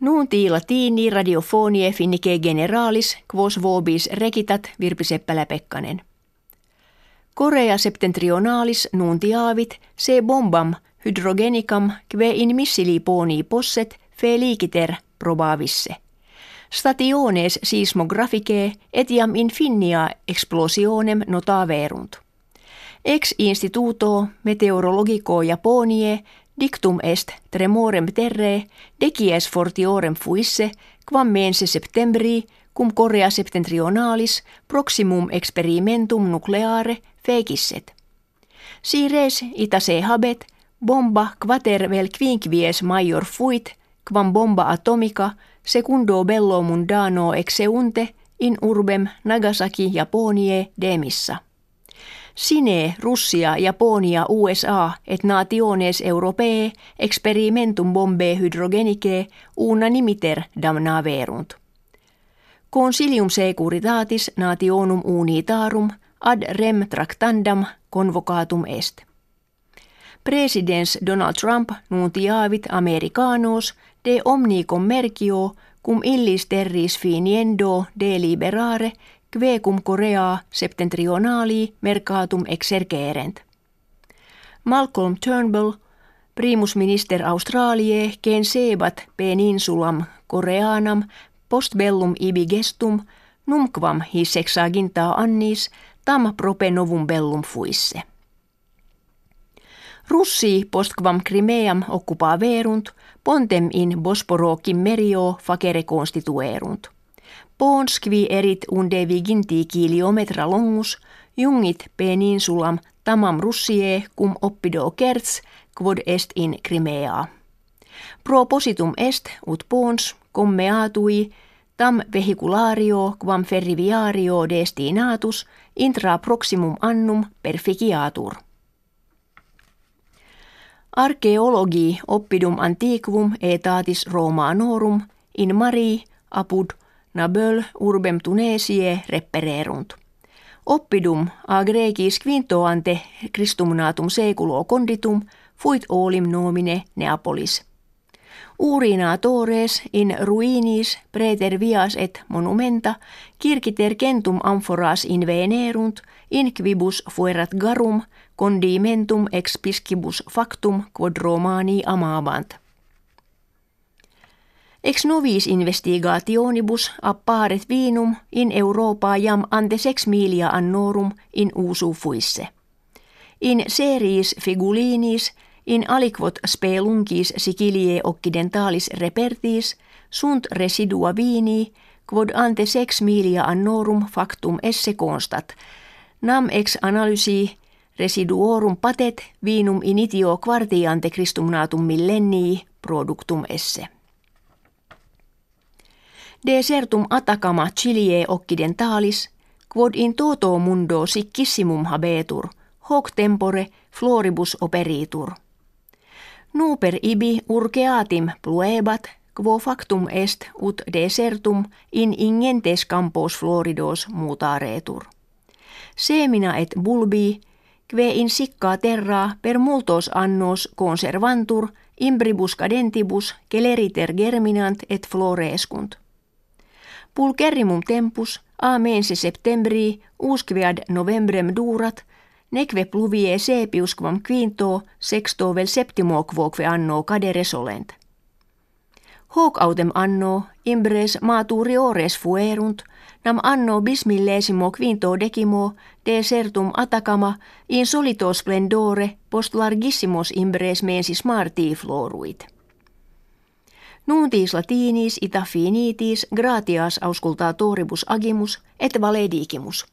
Nuunti latini radiofonie finnike generalis quos vobis rekitat Virpi Seppälä-Pekkanen. Korea septentrionalis nuntiavit se bombam hydrogenicam kve in missili poni posset feliciter probavisse. Stationes sismographicae etiam in finnia explosionem notaverunt. Ex instituto meteorologico Japonie dictum est tremorem terre decies fortiorem fuisse quam mense septembri cum Korea septentrionalis proximum experimentum nucleare fecisset. Si res ita se habet bomba quater vel quinquies major fuit quam bomba atomica secundo bello mundano exeunte in urbem Nagasaki Japonie demissa. Sine Russia, Japonia, USA et nationes europee experimentum bombe hydrogenicae una nimiter damnaverunt. Consilium securitatis nationum unitarum ad rem tractandam convocatum est. Presidents Donald Trump nuntiavit Americanos de omni commercio cum illis terris finiendo deliberare kve Korea septentrionali mercatum exergerent. Malcolm Turnbull, primus minister Australiae, ken sebat peninsulam koreanam postbellum ibi gestum, numquam his sexaginta annis, tam prope novum bellum fuisse. Russi postquam Crimeam verunt, pontem in Bosporokim merio facere constituerunt. Pons qui erit unde viginti kilometra longus, jungit peninsulam tamam russie cum oppido kerts, quod est in Crimea. Propositum est ut pons commeatui tam vehiculario quam ferriviario destinatus intra proximum annum perficiatur. Arkeologi oppidum antiquum etatis Romanorum in mari apud naböl urbem Tunesie repererunt. Oppidum a Grekis quinto ante Christum natum seculo conditum fuit olim nomine Neapolis. Urinatores in ruinis preter vias et monumenta kirkiter centum amphoras invenerunt in quibus fuerat garum condimentum ex piscibus factum quod romani amabant. Ex novis investigationibus apparet vinum in Europa jam ante sex milia annorum in usu fuisse. In series figulinis in aliquot speluncis sicilie occidentalis repertis sunt residua vini quod ante sex milia annorum factum esse constat, nam ex analysi residuorum patet vinum initio quarti ante Christum natum millennii productum esse. Desertum Atacama Chilie occidentalis, quod in toto mundo siccissimum habetur, hoc tempore floribus operitur. Nuper ibi urgeatim pluebat, quo factum est ut desertum in ingentes campos floridos mutaretur. Semina et bulbi, kve in sicca terra per multos annos conservantur imbribus cadentibus celeriter germinant et florescunt. Pulcherrimum tempus a mense septembri usquiad novembrem durat, neque pluvie sepius quam quinto sexto vel septimo quoque anno cadere solent. Hoc autem anno imbres maturiores fuerunt, nam anno bismillesimo quinto decimo desertum Atacama in solito splendore post largissimos imbres mensis martii floruit. Nuntis latinis ita finitis gratias auscultatoribus agimus et valedigimus.